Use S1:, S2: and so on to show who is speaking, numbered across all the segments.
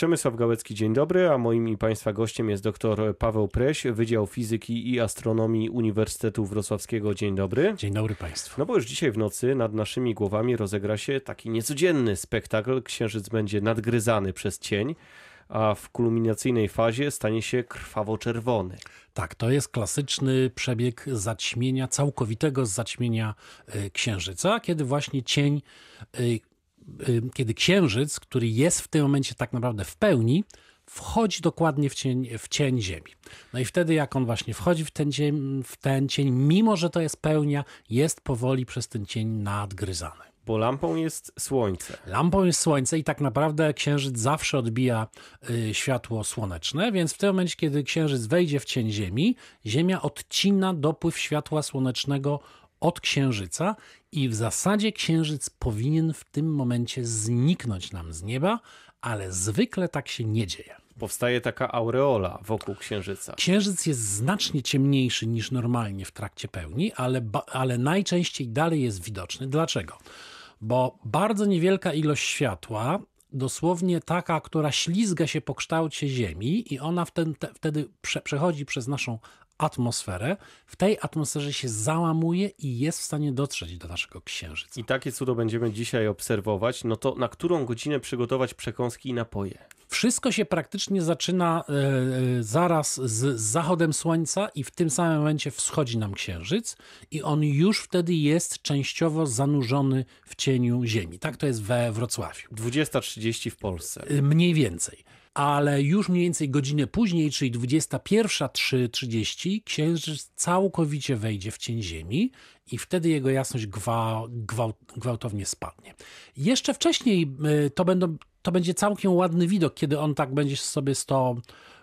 S1: Przemysław Gałecki, dzień dobry, a moim i Państwa gościem jest dr Paweł Preś, Wydział Fizyki i Astronomii Uniwersytetu Wrocławskiego. Dzień dobry.
S2: Dzień dobry Państwu.
S1: No bo już dzisiaj w nocy nad naszymi głowami rozegra się taki niecodzienny spektakl. Księżyc będzie nadgryzany przez cień a w kulminacyjnej fazie stanie się krwawo-czerwony.
S2: Tak, to jest klasyczny przebieg zaćmienia, całkowitego zaćmienia y, księżyca, kiedy właśnie cień Y, kiedy księżyc, który jest w tym momencie tak naprawdę w pełni, wchodzi dokładnie w cień, w cień Ziemi. No i wtedy, jak on właśnie wchodzi w ten, cień, w ten cień, mimo że to jest pełnia, jest powoli przez ten cień nadgryzany.
S1: Bo lampą jest słońce.
S2: Lampą jest słońce i tak naprawdę księżyc zawsze odbija y, światło słoneczne, więc w tym momencie, kiedy księżyc wejdzie w cień Ziemi, Ziemia odcina dopływ światła słonecznego od księżyca i w zasadzie księżyc powinien w tym momencie zniknąć nam z nieba, ale zwykle tak się nie dzieje.
S1: Powstaje taka aureola wokół księżyca.
S2: Księżyc jest znacznie ciemniejszy niż normalnie w trakcie pełni, ale, ale najczęściej dalej jest widoczny. Dlaczego? Bo bardzo niewielka ilość światła dosłownie taka, która ślizga się po kształcie Ziemi i ona wtedy, wtedy prze, przechodzi przez naszą atmosferę, w tej atmosferze się załamuje i jest w stanie dotrzeć do naszego księżyca.
S1: I takie cudo będziemy dzisiaj obserwować. No to na którą godzinę przygotować przekąski i napoje?
S2: Wszystko się praktycznie zaczyna e, e, zaraz z zachodem słońca i w tym samym momencie wschodzi nam księżyc i on już wtedy jest częściowo zanurzony w cieniu Ziemi. Tak to jest we Wrocławiu.
S1: 20.30 w Polsce.
S2: E, mniej więcej ale już mniej więcej godzinę później, czyli 21.30, księżyc całkowicie wejdzie w cień Ziemi i wtedy jego jasność gwałtownie spadnie. Jeszcze wcześniej y, to, będą, to będzie całkiem ładny widok, kiedy on tak będzie sobie 100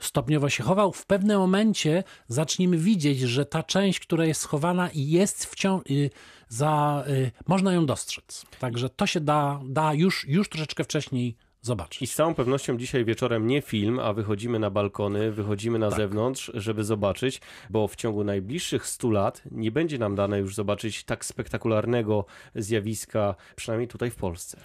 S2: stopniowo się chował. W pewnym momencie zaczniemy widzieć, że ta część, która jest schowana jest wciąż, y, za, y, można ją dostrzec. Także to się da, da już, już troszeczkę wcześniej zobaczyć.
S1: I z całą pewnością dzisiaj wieczorem nie film, a wychodzimy na balkony, wychodzimy na tak. zewnątrz, żeby zobaczyć, bo w ciągu najbliższych 100 lat nie będzie nam dane już zobaczyć tak spektakularnego zjawiska, przynajmniej tutaj w Polsce.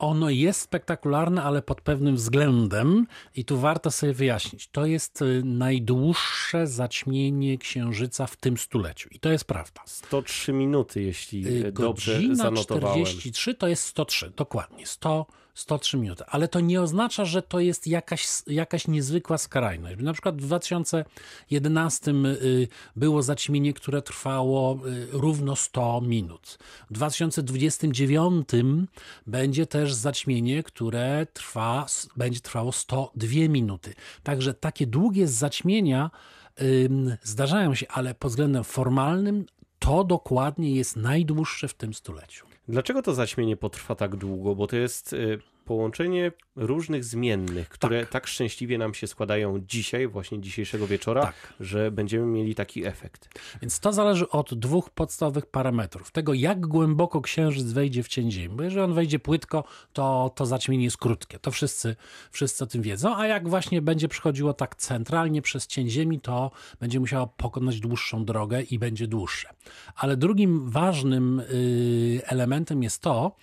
S2: Ono jest spektakularne, ale pod pewnym względem, i tu warto sobie wyjaśnić. To jest y, najdłuższe zaćmienie księżyca w tym stuleciu. I to jest prawda.
S1: 103 minuty, jeśli y, dobrze Godzina zanotowałem.
S2: 43 to jest 103, dokładnie. 100 103 minuty. Ale to nie oznacza, że to jest jakaś, jakaś niezwykła skrajność. Na przykład w 2011 y, było zaćmienie, które trwało y, równo 100 minut. W 2029 będzie też zaćmienie, które trwa, będzie trwało 102 minuty. Także takie długie zaćmienia zdarzają się, ale pod względem formalnym to dokładnie jest najdłuższe w tym stuleciu.
S1: Dlaczego to zaćmienie potrwa tak długo? Bo to jest y, połączenie różnych zmiennych, które tak. tak. szczęśliwie nam się składają dzisiaj, właśnie dzisiejszego wieczora, tak. że będziemy mieli taki efekt.
S2: Więc to zależy od dwóch podstawowych parametrów. Tego, jak głęboko księżyc wejdzie w cień Ziemi. Bo jeżeli on wejdzie płytko, to, to zaćmienie jest krótkie. To wszyscy, wszyscy o tym wiedzą. A jak właśnie będzie przychodziło tak centralnie przez cień Ziemi, to będzie musiało pokonać dłuższą drogę i będzie dłuższe. Ale drugim ważnym y, elementem jest to,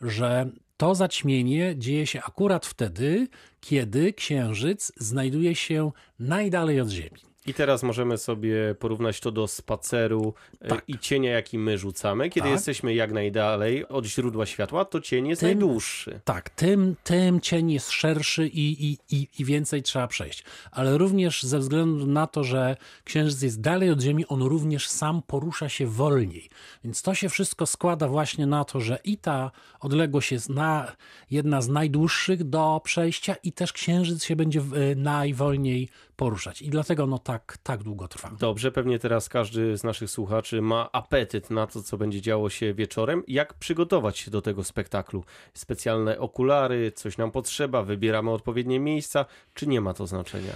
S2: że to zaćmienie dzieje się akurat wtedy, kiedy księżyc znajduje się najdalej od Ziemi.
S1: I teraz możemy sobie porównać to do spaceru e, tak. i cienia, jaki my rzucamy. Kiedy tak. jesteśmy jak najdalej od źródła światła, to cień jest tym, najdłuższy.
S2: Tak, tym, tym cień jest szerszy i, i, i, i więcej trzeba przejść. Ale również ze względu na to, że księżyc jest dalej od Ziemi, on również sam porusza się wolniej. Więc to się wszystko składa właśnie na to, że i ta odległość jest na, jedna z najdłuższych do przejścia i też księżyc się będzie e, najwolniej poruszać. I dlatego no tak, tak długo trwa.
S1: Dobrze, pewnie teraz każdy z naszych słuchaczy ma apetyt na to, co będzie działo się wieczorem. Jak przygotować się do tego spektaklu? Specjalne okulary, coś nam potrzeba, wybieramy odpowiednie miejsca, czy nie ma to znaczenia?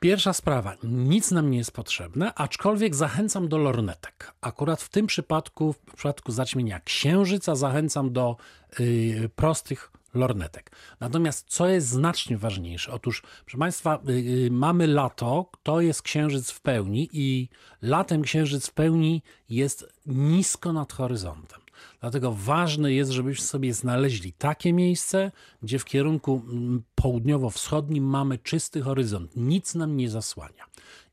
S2: Pierwsza sprawa, nic nam nie jest potrzebne, aczkolwiek zachęcam do lornetek. Akurat w tym przypadku, w przypadku zaćmienia księżyca, zachęcam do yy, prostych lornetek. Natomiast co jest znacznie ważniejsze? Otóż, proszę Państwa, yy, mamy lato, to jest księżyc w pełni i latem księżyc w pełni jest nisko nad horyzontem. Dlatego ważne jest, żebyśmy sobie znaleźli takie miejsce, gdzie w kierunku mm, południowo-wschodnim mamy czysty horyzont, nic nam nie zasłania.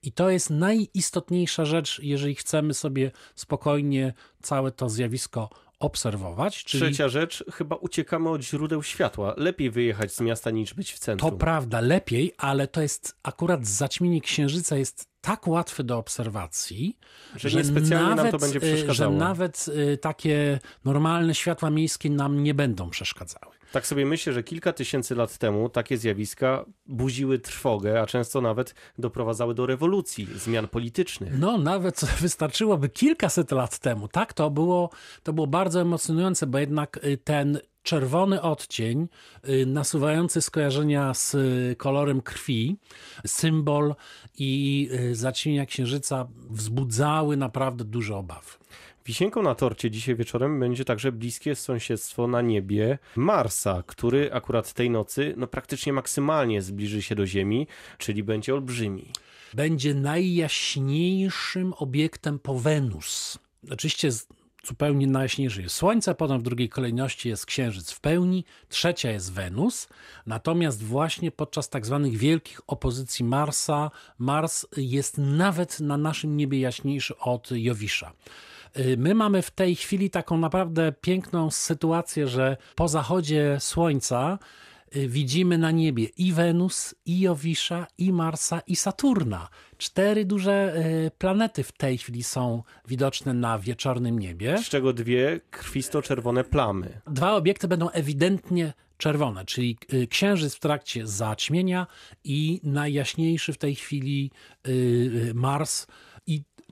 S2: I to jest najistotniejsza rzecz, jeżeli chcemy sobie spokojnie całe to zjawisko obserwować.
S1: Czyli... Trzecia rzecz, chyba uciekamy od źródeł światła. Lepiej wyjechać z miasta niż być w centrum.
S2: To prawda, lepiej, ale to jest akurat zaćmienie księżyca jest tak łatwe do obserwacji,
S1: że, że niespecjalnie nawet, nam to będzie y, przeszkadzało.
S2: Że nawet y, takie normalne światła miejskie nam nie będą przeszkadzały.
S1: Tak sobie myślę, że kilka tysięcy lat temu takie zjawiska budziły trwogę, a często nawet doprowadzały do rewolucji, zmian politycznych.
S2: No, nawet wystarczyłoby kilkaset lat temu. Tak, to było, to było bardzo emocjonujące, bo jednak y, ten czerwony odcień, y, nasuwający skojarzenia z kolorem krwi, symbol i y, zaćmienia księżyca wzbudzały naprawdę duże obawy.
S1: Wisienką na torcie dzisiaj wieczorem będzie także bliskie sąsiedztwo na niebie Marsa, który akurat tej nocy no, praktycznie maksymalnie zbliży się do Ziemi, czyli będzie olbrzymi.
S2: Będzie najjaśniejszym obiektem po Wenus. Oczywiście zupełnie najjaśniejszy jest Słońce, potem w drugiej kolejności jest Księżyc w pełni, trzecia jest Wenus. Natomiast właśnie podczas tak zwanych wielkich opozycji Marsa, Mars jest nawet na naszym niebie jaśniejszy od Jowisza. Y, my mamy w tej chwili taką naprawdę piękną sytuację, że po zachodzie Słońca y, widzimy na niebie i Wenus, i Jowisza, i Marsa, i Saturna. Cztery duże y, planety w tej chwili są widoczne na wieczornym niebie.
S1: Z czego dwie krwisto-czerwone plamy.
S2: Dwa obiekty będą ewidentnie czerwone, czyli Księżyc w trakcie zaćmienia i najjaśniejszy w tej chwili Mars.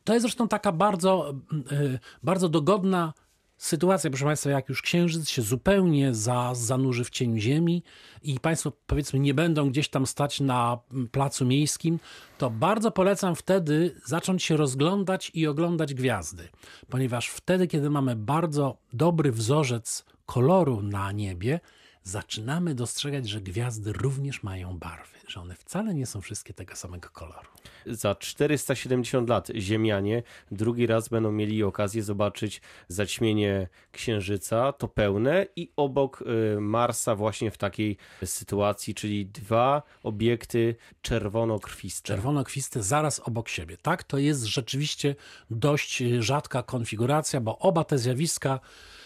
S2: To jest zresztą taka bardzo, e, bardzo dogodna sytuacja, proszę Państwa, jak już księżyc się zupełnie za, zanurzy w cieniu ziemi i Państwo powiedzmy nie będą gdzieś tam stać na placu miejskim, to bardzo polecam wtedy zacząć się rozglądać i oglądać gwiazdy, ponieważ wtedy, kiedy mamy bardzo dobry wzorzec koloru na niebie, zaczynamy dostrzegać, że gwiazdy również mają barwy, że one wcale nie są wszystkie tego samego koloru.
S1: Za 470 lat Ziemianie drugi raz będą mieli okazję zobaczyć zaćmienie Księżyca, to pełne i obok y, Marsa właśnie w takiej sytuacji, czyli dwa obiekty czerwono-krwiste.
S2: Czerwono-krwiste zaraz obok siebie. Tak, to jest rzeczywiście dość rzadka konfiguracja, bo oba te zjawiska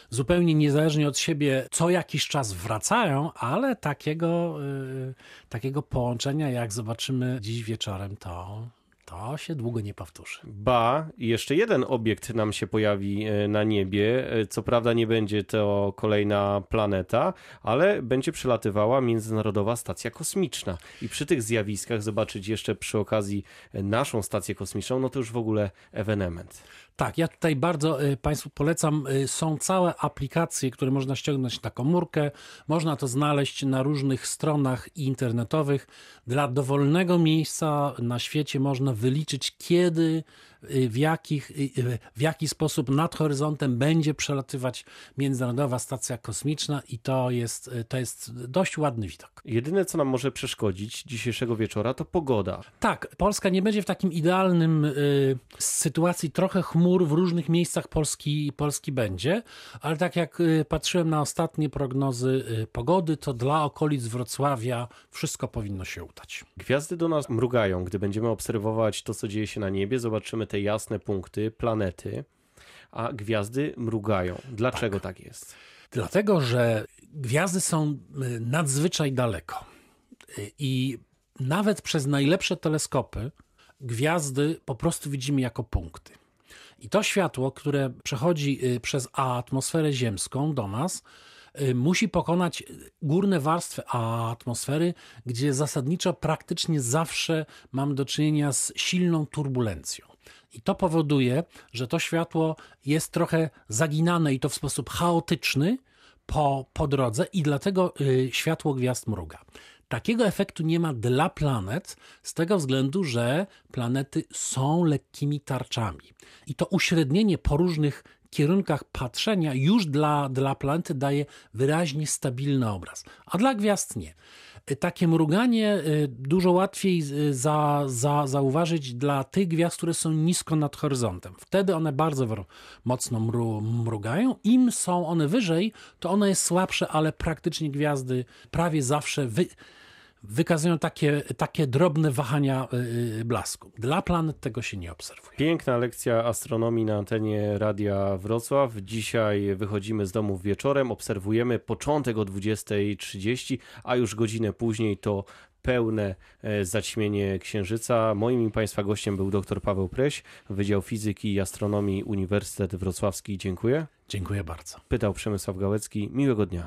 S2: zupełnie niezależnie od siebie co jakiś czas wracają, ale takiego, yy, takiego połączenia, jak zobaczymy dziś wieczorem, to, to się długo nie powtórzy.
S1: Ba, jeszcze jeden obiekt nam się pojawi e, na niebie. E, co prawda nie będzie to kolejna planeta, ale będzie przelatywała Międzynarodowa Stacja Kosmiczna. I przy tych zjawiskach zobaczyć jeszcze przy okazji naszą stację kosmiczną, no to już w ogóle ewenement.
S2: Tak, ja tutaj bardzo y, Państwu polecam. Y, są całe aplikacje, które można ściągnąć na komórkę. Można to znaleźć na różnych stronach internetowych. Dla dowolnego miejsca na świecie można wyliczyć, kiedy w, jakich, y, y, w jaki sposób nad horyzontem będzie przelatywać Międzynarodowa Stacja Kosmiczna i to jest, to jest dość ładny widok.
S1: Jedyne, co nam może przeszkodzić dzisiejszego wieczora, to pogoda.
S2: Tak, Polska nie będzie w takim idealnym y, sytuacji, trochę chmur w różnych miejscach Polski, Polski będzie, ale tak jak y, patrzyłem na ostatnie prognozy y, pogody, to dla okolic Wrocławia wszystko powinno się udać.
S1: Gwiazdy do nas mrugają. Gdy będziemy obserwować to, co dzieje się na niebie, zobaczymy te jasne punkty, planety, a gwiazdy mrugają. Dlaczego tak, tak jest?
S2: Dlatego, że gwiazdy są y, nadzwyczaj daleko. Y, I nawet przez najlepsze teleskopy gwiazdy po prostu widzimy jako punkty. I to światło, które przechodzi y, przez atmosferę ziemską do nas, musi pokonać górne warstwy atmosfery, gdzie zasadniczo praktycznie zawsze mam do czynienia z silną turbulencją. I to powoduje, że to światło jest trochę zaginane i to w sposób chaotyczny po, po drodze, i dlatego y, światło gwiazd mruga. Takiego efektu nie ma dla planet, z tego względu, że planety są lekkimi tarczami. I to uśrednienie po różnych kierunkach patrzenia już dla, dla planety daje wyraźnie stabilny obraz, a dla gwiazd nie. Takie mruganie y, dużo łatwiej y, za, za, zauważyć dla tych gwiazd, które są nisko nad horyzontem. Wtedy one bardzo mocno mru, mrugają. Im są one wyżej, to ono jest słabsze, ale praktycznie gwiazdy prawie zawsze wy, wykazują takie, takie drobne wahania y, blasku. Dla planet tego się nie obserwuje.
S1: Piękna lekcja astronomii na antenie Radia Wrocław. Dzisiaj wychodzimy z domu wieczorem, obserwujemy początek o 20.30, a już godzinę później to pełne e, zaćmienie Księżyca. Moim i Państwa gościem był dr Paweł Preś, Wydział Fizyki i Astronomii Uniwersytet Wrocławski. Dziękuję.
S2: Dziękuję bardzo.
S1: Pytał Przemysław Gałecki. Miłego dnia.